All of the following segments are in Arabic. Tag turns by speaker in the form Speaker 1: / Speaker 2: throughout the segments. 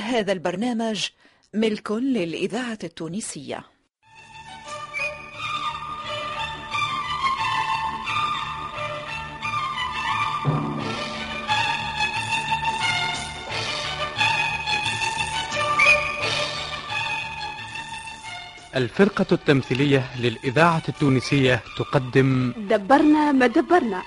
Speaker 1: هذا البرنامج ملك للإذاعة التونسية.
Speaker 2: الفرقة التمثيلية للإذاعة التونسية تقدم
Speaker 3: دبرنا ما دبرنا.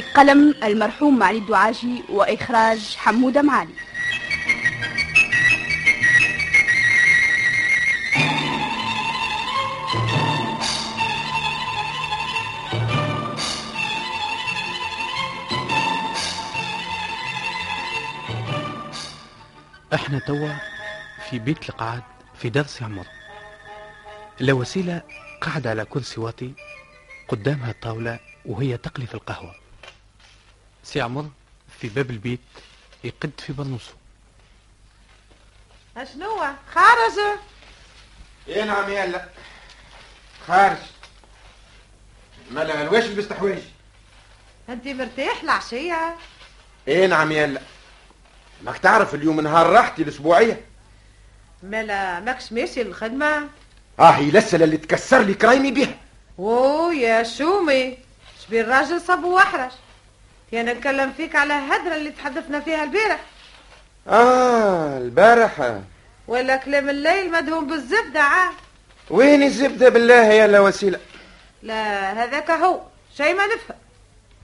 Speaker 3: بقلم المرحوم معالي الدعاجي وإخراج حمودة معالي.
Speaker 2: إحنا توا في بيت القعاد في درس عمر. لوسيلة قاعدة على كرسي واطي قدامها الطاولة وهي تقلي في القهوة. سي عمر في باب البيت يقد في برنوسه
Speaker 4: شنو خارج.
Speaker 5: إيه نعم يلا. خارج. مالا الواش لبست حوايج؟
Speaker 4: أنت مرتاح العشية.
Speaker 5: إيه نعم يلا. ماك تعرف اليوم نهار راحتي الأسبوعية؟
Speaker 4: مالا ماكش ماشي للخدمة.
Speaker 5: آه هي لسه اللي تكسر لي كرايمي بها
Speaker 4: أوه يا شومي. شبي الراجل صب واحرج يا نتكلم فيك على هدرة اللي تحدثنا فيها البارح.
Speaker 5: آه البارحة
Speaker 4: ولا كلام الليل مدهون بالزبدة عاد
Speaker 5: وين الزبدة بالله يا لا وسيلة؟
Speaker 4: لا هذاك هو شيء ما نفهم.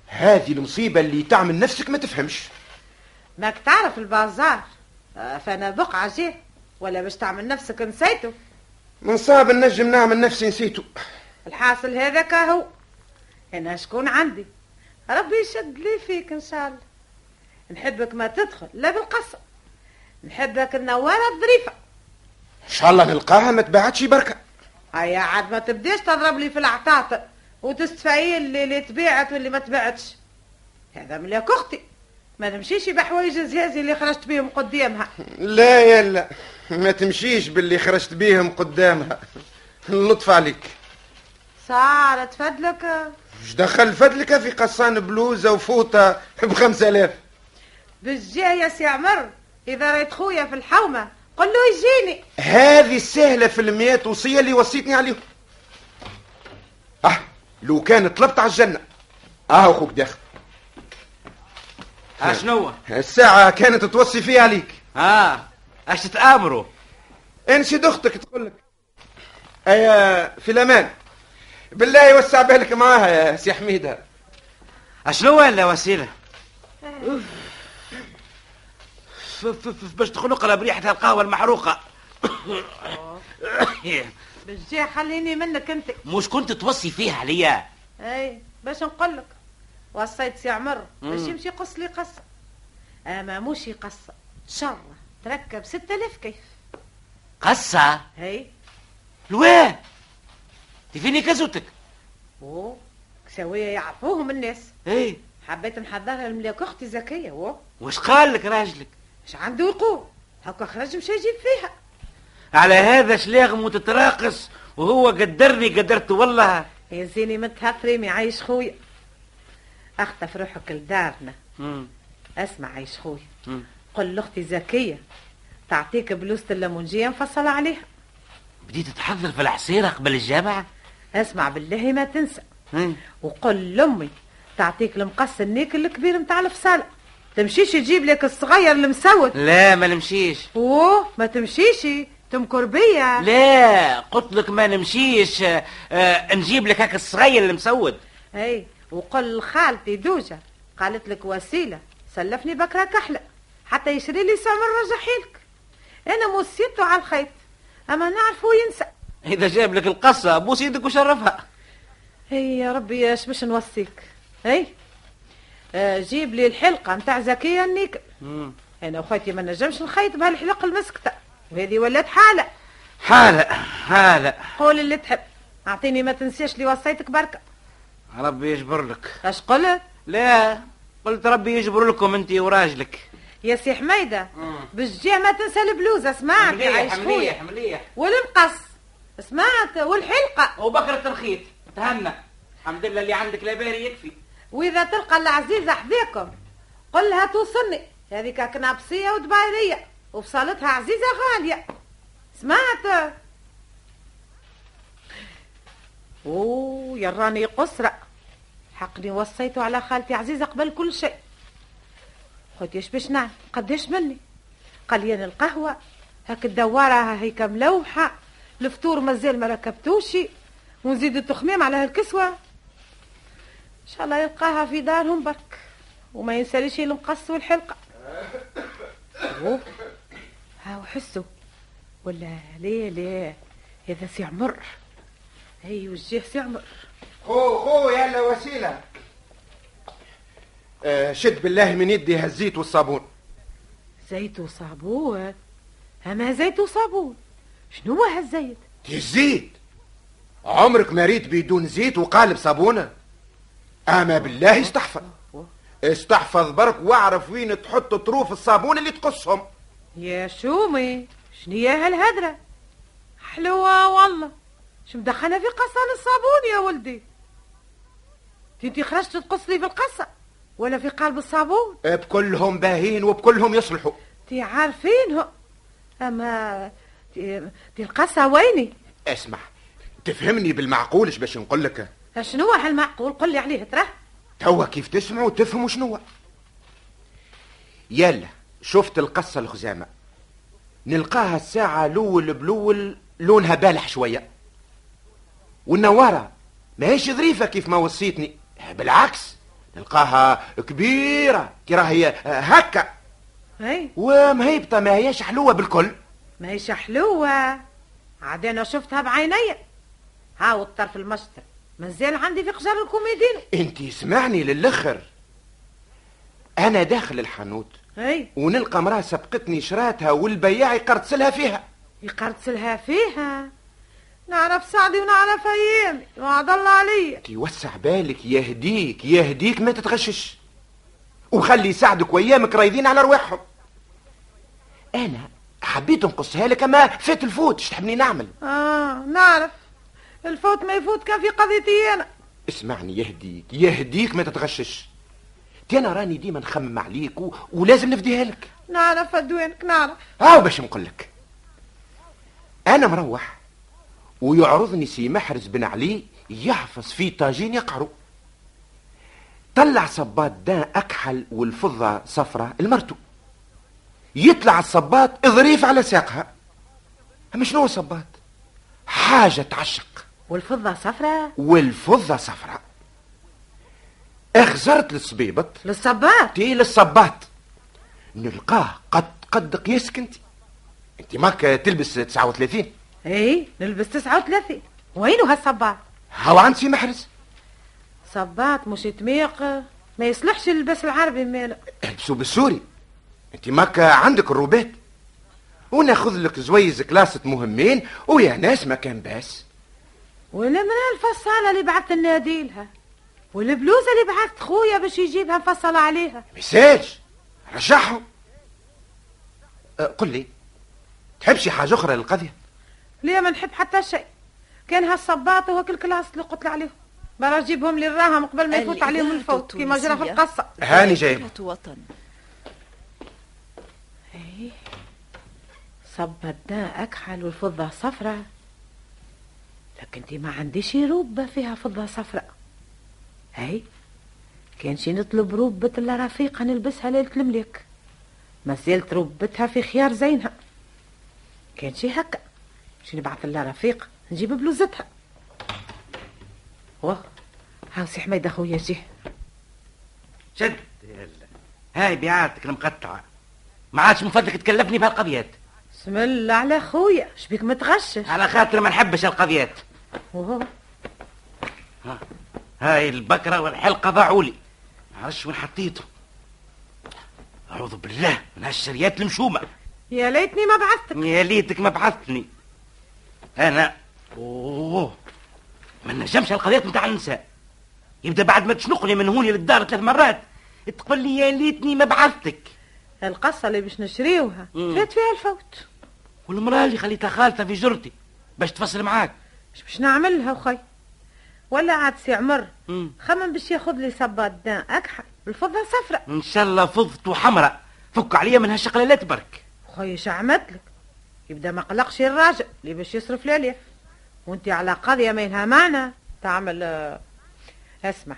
Speaker 5: هذه المصيبة اللي تعمل نفسك ما تفهمش.
Speaker 4: ماك تعرف البازار؟ آه، فأنا بقعة جيه ولا باش تعمل نفسك نسيته؟
Speaker 5: من صعب النجم نعمل نفسي نسيته.
Speaker 4: الحاصل هذاك هو. أنا شكون عندي؟ ربي يشد لي فيك إن شاء الله. نحبك ما تدخل لا بالقصة نحبك النوارة الظريفة.
Speaker 5: إن شاء الله نلقاها ما تبعتش بركة.
Speaker 4: هيا عاد ما تبداش تضرب لي في العطاطة وتستفعيل اللي, اللي تبيعت واللي ما تبعتش. هذا ملاك أختي. ما نمشيش بحوايج زيازي اللي خرجت بيهم قدامها.
Speaker 5: لا يلا ما تمشيش باللي خرجت بيهم قدامها. اللطف عليك.
Speaker 4: ساعة تفدلك؟
Speaker 5: إيش دخل فدلك في قصان بلوزة وفوطة بخمسة آلاف.
Speaker 4: بالجاه يا سي عمر إذا رأيت خويا في الحومة قل له يجيني.
Speaker 5: هذه السهلة في المئات وصية اللي وصيتني عليهم. أه لو كان طلبت على الجنة. أه أخوك داخل.
Speaker 6: ها شنو
Speaker 5: الساعة كانت توصي فيها عليك.
Speaker 6: ها اش تتآمروا؟
Speaker 5: انشد أختك تقول لك. أيا في الأمان. بالله يوسع بالك معاها يا سي حميدة
Speaker 6: شنو ولا ف- باش تخنق بريحة القهوة المحروقة.
Speaker 4: بالجاه خليني منك أنت.
Speaker 6: مش كنت توصي فيها عليا؟
Speaker 4: أي باش نقول لك. وصيت سي عمر باش. يمشي يقص لي قصة. أما مش يقص شره تركب ستة آلاف كيف.
Speaker 6: قصة؟
Speaker 4: هي
Speaker 6: لوين؟ تفيني كزوتك.
Speaker 4: اوه كساوية يعرفوهم الناس.
Speaker 6: إيه.
Speaker 4: حبيت نحضرها لملاك أختي زكية اوه
Speaker 6: وش قال لك راجلك؟
Speaker 4: إيش عنده يقول؟ هكا خرج مش يجيب فيها.
Speaker 6: على هذا شلاغم وتتراقص وهو قدرني قدرته والله.
Speaker 4: يا زيني متهطري معيش خويا. أخطف روحك لدارنا. أسمع عيش خويا. قل لأختي زكية تعطيك بلوزة الليمونجية مفصله عليها.
Speaker 6: بديت تحضر في العصيرة قبل الجامعة؟
Speaker 4: اسمع بالله ما تنسى.
Speaker 6: مم.
Speaker 4: وقل لأمي تعطيك المقص النيك الكبير متاع الفصالة تمشيش تجيب لك الصغير المسود.
Speaker 6: لا ما نمشيش.
Speaker 4: أوه ما تمشيش. تمكر بيا.
Speaker 6: لا قلت لك ما نمشيش. آه، نجيب لك هاك الصغير المسود.
Speaker 4: أي وقل لخالتي دوجة. قالت لك وسيلة. سلفني بكرة كحلة. حتى يشري لي سمر رجحيلك أنا موصيته على الخيط. أما نعرفه ينسى.
Speaker 6: إذا جاب لك القصة بوس يدك وشرفها.
Speaker 4: هي يا ربي إيش باش نوصيك؟ هي آه جيب لي الحلقة متاع زكية النيكل
Speaker 6: مم.
Speaker 4: أنا وخوتي ما نجمش نخيط بهالحلق المسكتة. وهذه ولات حالة.
Speaker 6: حالة حالة.
Speaker 4: قول اللي تحب. أعطيني ما تنساش لي وصيتك بركة.
Speaker 6: ربي يجبر لك.
Speaker 4: اش قلت؟
Speaker 6: لا قلت ربي يجبر لكم أنت وراجلك.
Speaker 4: يا سي حميدة بالجيه ما تنسى البلوزة اسمعني عايش خويا.
Speaker 6: مليح.
Speaker 4: والمقص. سمعت والحلقة.
Speaker 6: وبكرة الخيط تهنى. الحمد لله اللي عندك لا باري يكفي.
Speaker 4: وإذا تلقى العزيزة حذاكم قل لها توصلني. هذيك كنابسية ودبايرية وبصالتها عزيزة غالية. سمعت أوه يا راني قسرة حقني وصيته على خالتي عزيزة قبل كل شيء. خديش باش نعم قديش مني؟ قال لي القهوة. هاك الدوارة هيك ملوحة. الفطور مازال ما ركبتوشي ونزيد التخميم على هالكسوة. إن شاء الله يلقاها في دارهم برك. وما ينساليش المقص والحلقة. أوه. ها وحسوا. ولا ليه ليه؟ هذا سي عمر. هي وجه سي عمر.
Speaker 5: خو خو يلا وسيلة. آه شد بالله من يدي هالزيت والصابون.
Speaker 4: زيت وصابون؟ أما زيت وصابون؟ شنو هو هالزيت؟
Speaker 5: الزيت. عمرك ما ريت بدون زيت وقالب صابونة. أما بالله استحفظ. استحفظ برك واعرف وين تحط طروف الصابون اللي تقصهم.
Speaker 4: يا شومي شنيا هالهدرة؟ حلوة والله. شو مدخلة في قصان الصابون يا ولدي؟ انتي خرجت تقص لي في القصة ولا في قالب الصابون؟
Speaker 5: بكلهم باهين وبكلهم يصلحوا.
Speaker 4: تي عارفينه. أما تي القصة ويني؟
Speaker 5: اسمع تفهمني بالمعقول باش نقول لك؟
Speaker 4: شنو هالمعقول؟ قل لي عليه تراه
Speaker 5: توا كيف تسمعوا تفهموا شنو يلا شفت القصة الخزامة. نلقاها الساعة الأول بلول لونها بالح شوية. والنوارة ما هيش ظريفة كيف ما وصيتني. بالعكس نلقاها كبيرة كي راهي هكا.
Speaker 4: أي.
Speaker 5: ومهيبطة ما هيش حلوة بالكل.
Speaker 4: ما هيش حلوة. عاد شفتها بعيني. ها والطرف المشطر مازال عندي في قجر الكوميدين
Speaker 5: انتي سمعني للخر أنا داخل الحانوت.
Speaker 4: أي.
Speaker 5: ونلقى مراه سبقتني شراتها والبياع يقرطسلها فيها.
Speaker 4: يقرطسلها فيها؟ نعرف سعدي ونعرف ايامي وعد الله عليا
Speaker 5: يوسع بالك. يهديك يهديك ما تتغشش. وخلي يساعدك وإيامك رايدين على رواحهم. أنا حبيت نقصها لك أما فات الفوت إيش تحبني نعمل؟
Speaker 4: آه نعرف. الفوت ما يفوت كان في قضيتي أنا.
Speaker 5: اسمعني يهديك يهديك ما تتغشش. تي أنا راني ديما نخمم عليك و... ولازم نفديها لك.
Speaker 4: نعرف ادوانك نعرف.
Speaker 5: هاو باش نقول لك. أنا مروح ويعرضني سي محرز بن علي يحفظ في طاجين يقعروا طلع صباط دان أكحل والفضة صفرة المرتو يطلع الصباط ظريف على ساقها. أما شنو هو صباط حاجة تعشق.
Speaker 4: والفضة صفرة؟
Speaker 5: والفضة صفراء أخزرت للصبيبط.
Speaker 4: للصباط؟
Speaker 5: تي للصباط. نلقاه قد قد قياسك أنت انت ماك تلبس 39
Speaker 4: إي نلبس 39 وينو هالصباط؟
Speaker 5: هاو عند سي محرز.
Speaker 4: صباط مش تميق. ما يصلحش اللبس العربي ماله.
Speaker 5: البسوا بالسوري. انت ماك عندك الروبات وناخذ لك زويز كلاسط مهمين ويا ناس ما كان باس.
Speaker 4: ولا من هالفصالة اللي بعثت الناديلها والبلوزة اللي بعثت خويا باش يجيبها مفصلة عليها.
Speaker 5: مساج. رجعهم. أه قل لي تحب شي حاجة أخرى للقضية؟
Speaker 4: ليه ما نحب حتى شيء. كان هالصباط وهاك الكلاس اللي قلت عليهم برا جيبهم لي الراهم قبل ما يفوت عليهم الفوت كيما جرى في القصة.
Speaker 5: هاني جايب.
Speaker 1: وطن.
Speaker 4: صب الداء أكحل والفضة صفرة. لكن دي ما عنديش روبة فيها فضة صفراء هاي كان شي نطلب روبة إلا رفيقة نلبسها ليلة الملك. ما زالت روبتها في خيار زينها. كان شي هكا شي نبعث لها رفيق نجيب بلوزتها. واه هاو سي حميد اخويا جه
Speaker 6: شد. هاي بيعاتك المقطعة. ما عادش من فضلك تكلفني بهالقضيات
Speaker 4: بسم الله على خويا. شبيك متغشش
Speaker 6: على خاطر ما نحبش القضيات.
Speaker 4: وهو.
Speaker 6: هاي البكرة والحلقة ضاعولي ما عرفش وين حطيتهم أعوذ بالله من هالشريات المشومة.
Speaker 4: يا ليتني ما بعثتك.
Speaker 6: يا ليتك ما بعثتني. أنا أوه ما نجمش القضيات نتاع النساء. يبدأ بعد ما تشنقني من هوني للدار ثلاث مرات. تقول لي يا ليتني ما بعثتك.
Speaker 4: القصة اللي باش نشريوها. فات فيها الفوت.
Speaker 6: والمرأة اللي خليتها خالتها في جرتي باش تفصل معاك.
Speaker 4: اش باش نعملها وخي ولا عاد سي عمر.
Speaker 6: مم.
Speaker 4: خمم باش ياخذ لي صباط دام أكحل بالفضه صفراء
Speaker 6: إن شاء الله فضت وحمراء. فك عليا من هالشقلالات برك
Speaker 4: خويا اش عملت لك؟ يبدأ ما قلقش الراجل اللي باش يصرف لي وانت على قضية ما لها معنى. تعمل آه، اسمع.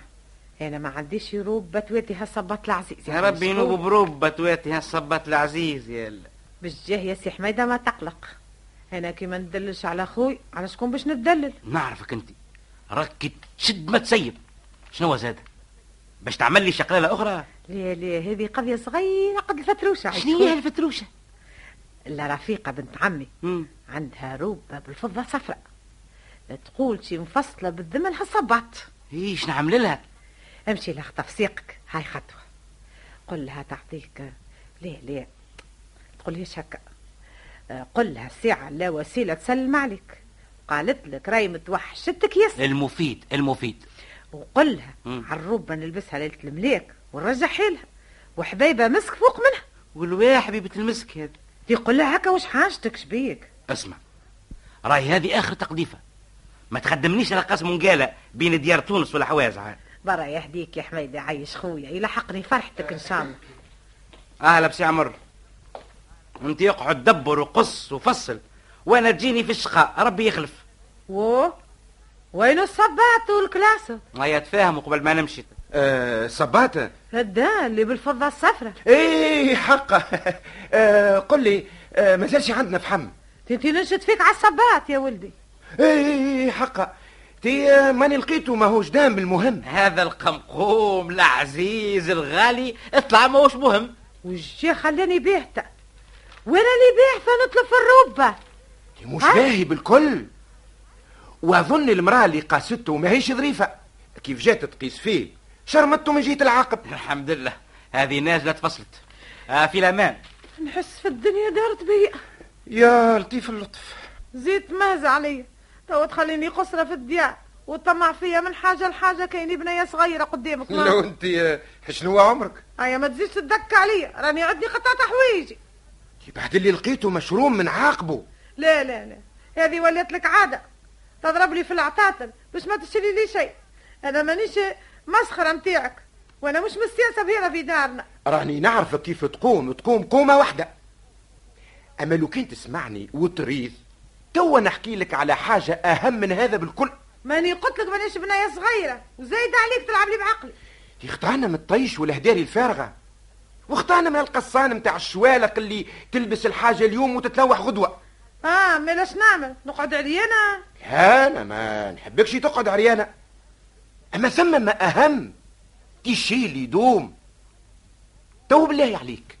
Speaker 4: أنا ما عنديش يروب بتواتي هالصبات العزيز.
Speaker 6: يا ربي ينوب بروب بتواتي هالصبات العزيز يلا
Speaker 4: بالجاه يا سي حميدة ما تقلق. أنا كي ما ندللش على خوي على شكون باش ندلل
Speaker 6: نعرفك أنت. راك تشد ما تسيب. شنو زاد؟ باش تعمل لي شقلالة أخرى؟
Speaker 4: لا لا هذه قضية صغيرة قد الفتروشه
Speaker 6: شنو هي الفتروشة؟
Speaker 4: لا رفيقة بنت عمي.
Speaker 6: مم.
Speaker 4: عندها روبه بالفضة صفراء. تقول شي مفصلة بالذمن هالصبات
Speaker 6: إيش نعمل لها؟
Speaker 4: امشي لاخطف سيقك هاي خطوة. قل لها تعطيك ليه ليه. تقول ليش هكا قل لها الساعة لا وسيلة تسلم عليك. قالت لك راي متوحشتك ياسر.
Speaker 6: المفيد المفيد.
Speaker 4: وقل لها
Speaker 6: مم.
Speaker 4: عالروبة نلبسها ليلة الملاك ونرجع حيلها وحبايبة مسك فوق منها.
Speaker 6: والوا حبيبة المسك هذا.
Speaker 4: يقول لها هكا وش حاجتك شبيك
Speaker 6: اسمع. راي هذه آخر تقديفة ما تخدمنيش على قسم ونقالة بين ديار تونس والحواز عاد.
Speaker 4: برا يهديك يا حميدة عايش خويا يلحقني فرحتك إن شاء الله.
Speaker 6: أهلا بسي عمر. أنت يقعد دبر وقص وفصل. وأنا تجيني في الشقاء ربي يخلف.
Speaker 4: و؟ وين الصبات والكلاسة؟
Speaker 6: هيا تفاهموا قبل ما نمشي.
Speaker 5: آه صباتة
Speaker 4: هدا اللي بالفضة الصفرة.
Speaker 5: إيه حقه. آه قل لي آه ما زالش عندنا فحم
Speaker 4: تنتي نشد فيك على الصبات يا ولدي.
Speaker 5: إيه حقه. تي ماني لقيته ماهوش دام بالمهم
Speaker 6: هذا القمقوم العزيز الغالي اطلع ماهوش مهم.
Speaker 4: والجي خلاني بيهتا وأنا اللي بيه فنطلب في الروبة
Speaker 5: تي مش؟ باهي بالكل. وأظن المرأة اللي قاسته ماهيش ظريفة. كيف جات تقيس فيه؟ شرمته من جهة العاقب.
Speaker 6: الحمد لله. هذه نازلة فصلت. آه في الأمان.
Speaker 4: نحس في الدنيا دارت بيا
Speaker 5: يا لطيف اللطف.
Speaker 4: زيت مهز عليا. توا تخليني قصرة في الديار وطمع فيا من حاجة لحاجة كاين بنية صغيرة قدامك.
Speaker 5: لو انت آه، شنو عمرك؟
Speaker 4: هيا ما تزيدش تدك عليا راني عندي قطعة حوايجي
Speaker 5: بعد اللي لقيته مشروم من عاقبه.
Speaker 4: لا لا لا هذه ولات لك عادة. تضرب لي في العطاطل باش ما تشري لي شيء. أنا مانيش مسخرة متاعك وأنا مش مستانسة بهنا في دارنا.
Speaker 5: راني نعرفك كيف تقوم تقوم قومة واحدة. أما لو كنت تسمعني وتريد توا نحكي لك على حاجة أهم من هذا بالكل.
Speaker 4: ماني قلت لك مانيش بنية صغيرة. وزايد عليك تلعب لي بعقلي
Speaker 5: يخطانا من الطيش والهداري الفارغة. واخطانا من القصان متاع الشوالق اللي تلبس الحاجة اليوم وتتلوح غدوة.
Speaker 4: آه مالاش نعمل. نقعد علينا
Speaker 5: لا أنا ما نحبكش تقعد عريانة. أما ثم ما أهم اللي يدوم. تو بالله عليك.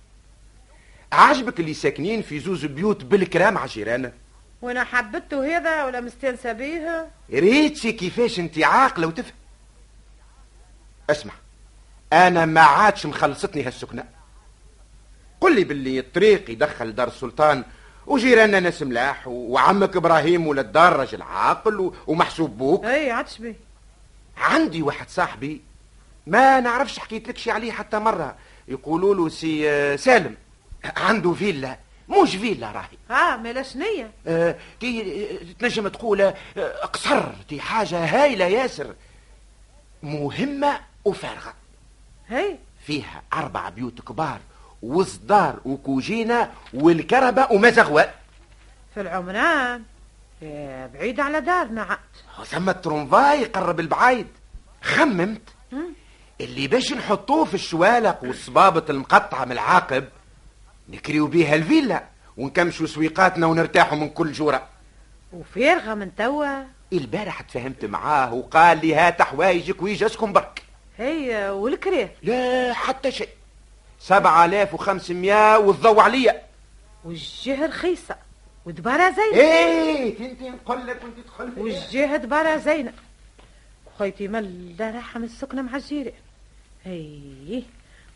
Speaker 5: عجبك اللي ساكنين في زوز بيوت بالكرام على جيراننا
Speaker 4: وأنا حبته هذا ولا مستانسة بيه؟
Speaker 5: ريتشي كيفاش انت عاقلة وتفهم. اسمع أنا ما عادش مخلصتني هالسكنة. قل لي باللي الطريق يدخل دار السلطان وجيراننا ناس ملاح وعمك إبراهيم ولد الدار راجل عاقل ومحسوب بوك.
Speaker 4: أي عادش بيه.
Speaker 5: عندي واحد صاحبي ما نعرفش حكيت لك شي عليه حتى مرة. يقولوا له سي آه، سالم. عنده فيلا. مش فيلا راهي.
Speaker 4: آه مالاش نية.
Speaker 5: آه، كي تنجم تقول آه، قصر دي حاجة هايلة ياسر. مهمة وفارغة.
Speaker 4: هي؟
Speaker 5: فيها أربع بيوت كبار وصدار وكوجينة والكربة ومزغوة
Speaker 4: في العمران. بعيد على دارنا عاد.
Speaker 5: ثم الترنفاي يقرب البعيد. خممت. اللي باش نحطوه في الشوالق والصبابة المقطعة من العاقب نكريو بيها الفيلا ونكمشوا سويقاتنا ونرتاحوا من كل جورة.
Speaker 4: وفارغة من توا.
Speaker 5: البارح تفهمت معاه وقال لي هات حوايجك ويجي اسكن برك.
Speaker 4: هي والكريف
Speaker 5: لا حتى شيء. سبعة آلاف وخمسمائة والضو عليا
Speaker 4: والجهة رخيصة ودبارة زينة.
Speaker 5: إيه انت نقول لك وانت تدخل
Speaker 4: والجهة دبارة زينة. خويتي ملا راحة من السكنة مع الجيران. إيه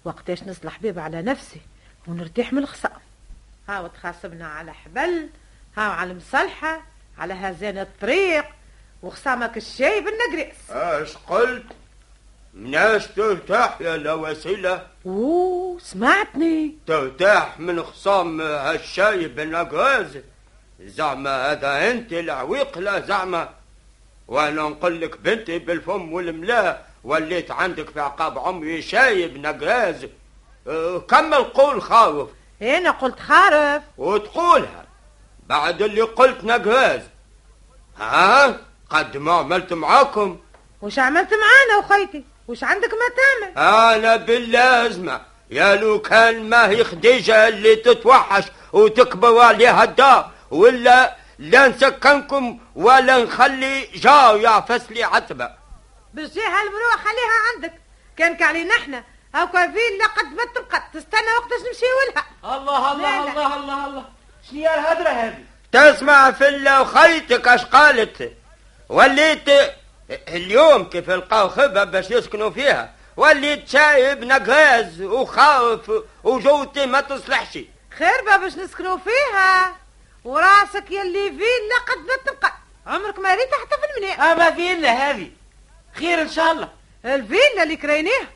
Speaker 4: وقتاش نصلح بيب على نفسي. ونرتاح من الخصام هاو تخاصمنا على حبل هاو على المصلحة على هزان الطريق وخصامك الشاي بالنقريس.
Speaker 7: اش قلت؟ مناش ترتاح يا لا وسيلة.
Speaker 4: أوه سمعتني.
Speaker 7: ترتاح من خصام هالشاي بالنقراز زعما هذا أنت العويق لا زعما. وأنا نقول لك بنتي بالفم والملا وليت عندك في عقاب عمري شايب نقراز كمل قول خاوف؟
Speaker 4: أنا قلت خارف
Speaker 7: وتقولها. بعد اللي قلت نقراز ها؟ قد ما عملت معاكم.
Speaker 4: وش عملت معانا وخيتي وش عندك ما تعمل؟
Speaker 7: أنا باللازمة. يا لو كان ما هي خديجة اللي تتوحش وتكبر عليها الدار ولا لا نسكنكم ولا نخلي جار يعفس لي عتبة.
Speaker 4: بالجهة هالمروءة خليها عندك. كان علينا إحنا هاو فيلا قد ما تبقى. تستنى وقتاش نمشيو لها
Speaker 6: الله
Speaker 4: لا،
Speaker 6: الله
Speaker 4: لا.
Speaker 6: الله الله الله شنو هي الهدرة هذه؟
Speaker 7: تسمع في الله خيتك اش قالت؟ وليت اليوم كيف لقاو خبة باش يسكنوا فيها. وليت شايب نقاز وخاف وجوتي ما تصلحش.
Speaker 4: خير باش نسكنوا فيها. وراسك يلي فيلا قد ما تبقى. عمرك ما ريت حتى في المنيح
Speaker 6: أما فيلا هذه. خير إن شاء الله.
Speaker 4: الفيلا اللي كرينيها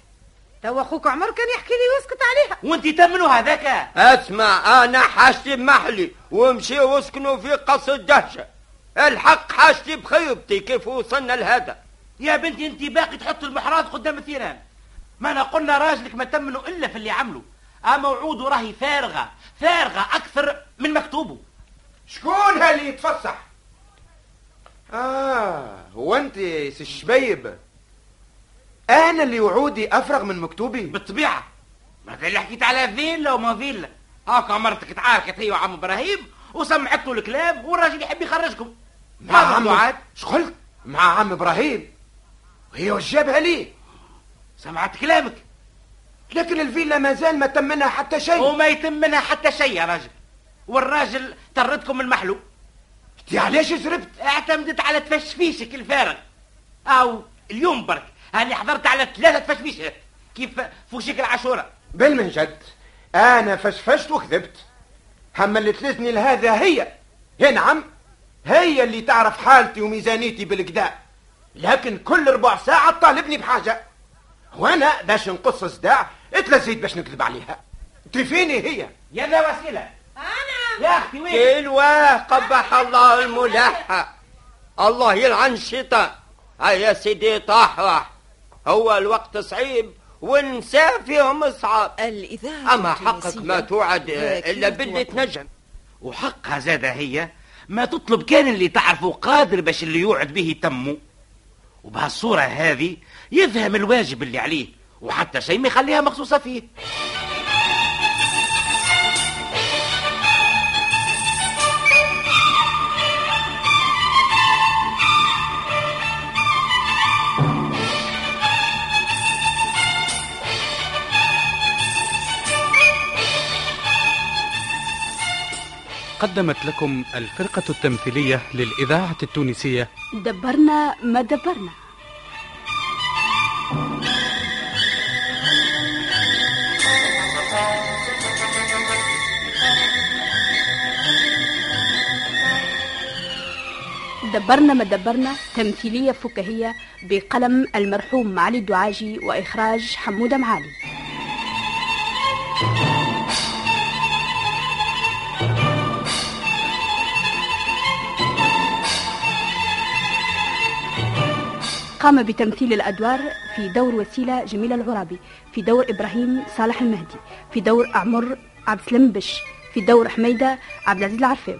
Speaker 4: تو أخوك عمر كان يحكي لي ويسكت عليها.
Speaker 6: وأنت تمنوا هذاك؟
Speaker 7: أسمع أنا حاجتي بمحلي ومشي واسكنوا في قصر الدهشة الحق حاجتي بخيبتي كيف وصلنا لهذا؟
Speaker 6: يا بنتي أنت باقي تحط المحراث قدام الثيران. ما أنا قلنا راجلك ما تمنوا إلا في اللي عملوا اما وعوده راهي فارغة فارغة أكثر من مكتوبه.
Speaker 5: شكون اللي يتفصح آه هو انت سي الشبيب. أنا اللي وعودي أفرغ من مكتوبي.
Speaker 6: بالطبيعة. ما اللي حكيت على فيلا وما فيلا. هاكا مرتك تعاركت هي وعم إبراهيم وسمعت له الكلام والراجل يحب يخرجكم.
Speaker 5: مع عم. شقلت مع عم إبراهيم. وهي وش جابها ليه
Speaker 6: سمعت كلامك؟
Speaker 5: لكن الفيلا ما زال ما تم منها حتى شيء.
Speaker 6: وما يتم منها حتى شيء يا راجل. والراجل طردكم من المحلو
Speaker 5: انت علاش زربت
Speaker 6: اعتمدت على تفشفيشك الفارغ. أو اليوم برك. هاني حضرت على ثلاثة تفشفيشات كيف فوشيك العاشورة؟
Speaker 5: بالمنجد أنا فشفشت وكذبت. أما اللي تلزني لهذا هي. هي نعم. هي اللي تعرف حالتي وميزانيتي بالكدا لكن كل ربع ساعة تطالبني بحاجة. وأنا باش نقص صداع اتلزيت باش نكذب عليها. تفيني هي.
Speaker 6: يا ذا وسيلة.
Speaker 4: أنا.
Speaker 6: يا أختي وين؟
Speaker 7: كلواه قبح الله الملاحة الله يلعن الشيطان. هيا سيدي طاح هو الوقت صعيب والنساء فيهم صعاب
Speaker 1: الإذاعة
Speaker 7: أما حقك ما توعد
Speaker 1: ذاكرة
Speaker 7: إلا
Speaker 1: وطن.
Speaker 7: تنجم
Speaker 6: وحقها زادة هي ما تطلب كان اللي تعرفه قادر باش اللي يوعد به تمه وبهالصورة هذه يفهم الواجب اللي عليه وحتى شيء ما يخليها مخصوصة فيه.
Speaker 2: قدمت لكم الفرقة التمثيلية للإذاعة التونسية.
Speaker 3: دبرنا ما دبرنا. دبرنا ما دبرنا تمثيلية فكاهية بقلم المرحوم معالي الدعاجي وإخراج حمودة معالي. قام بتمثيل الأدوار في دور وسيلة جميلة العرابي في دور إبراهيم صالح المهدي في دور أعمر عبد السلام بش في دور حميدة عبد العزيز العرفاوي.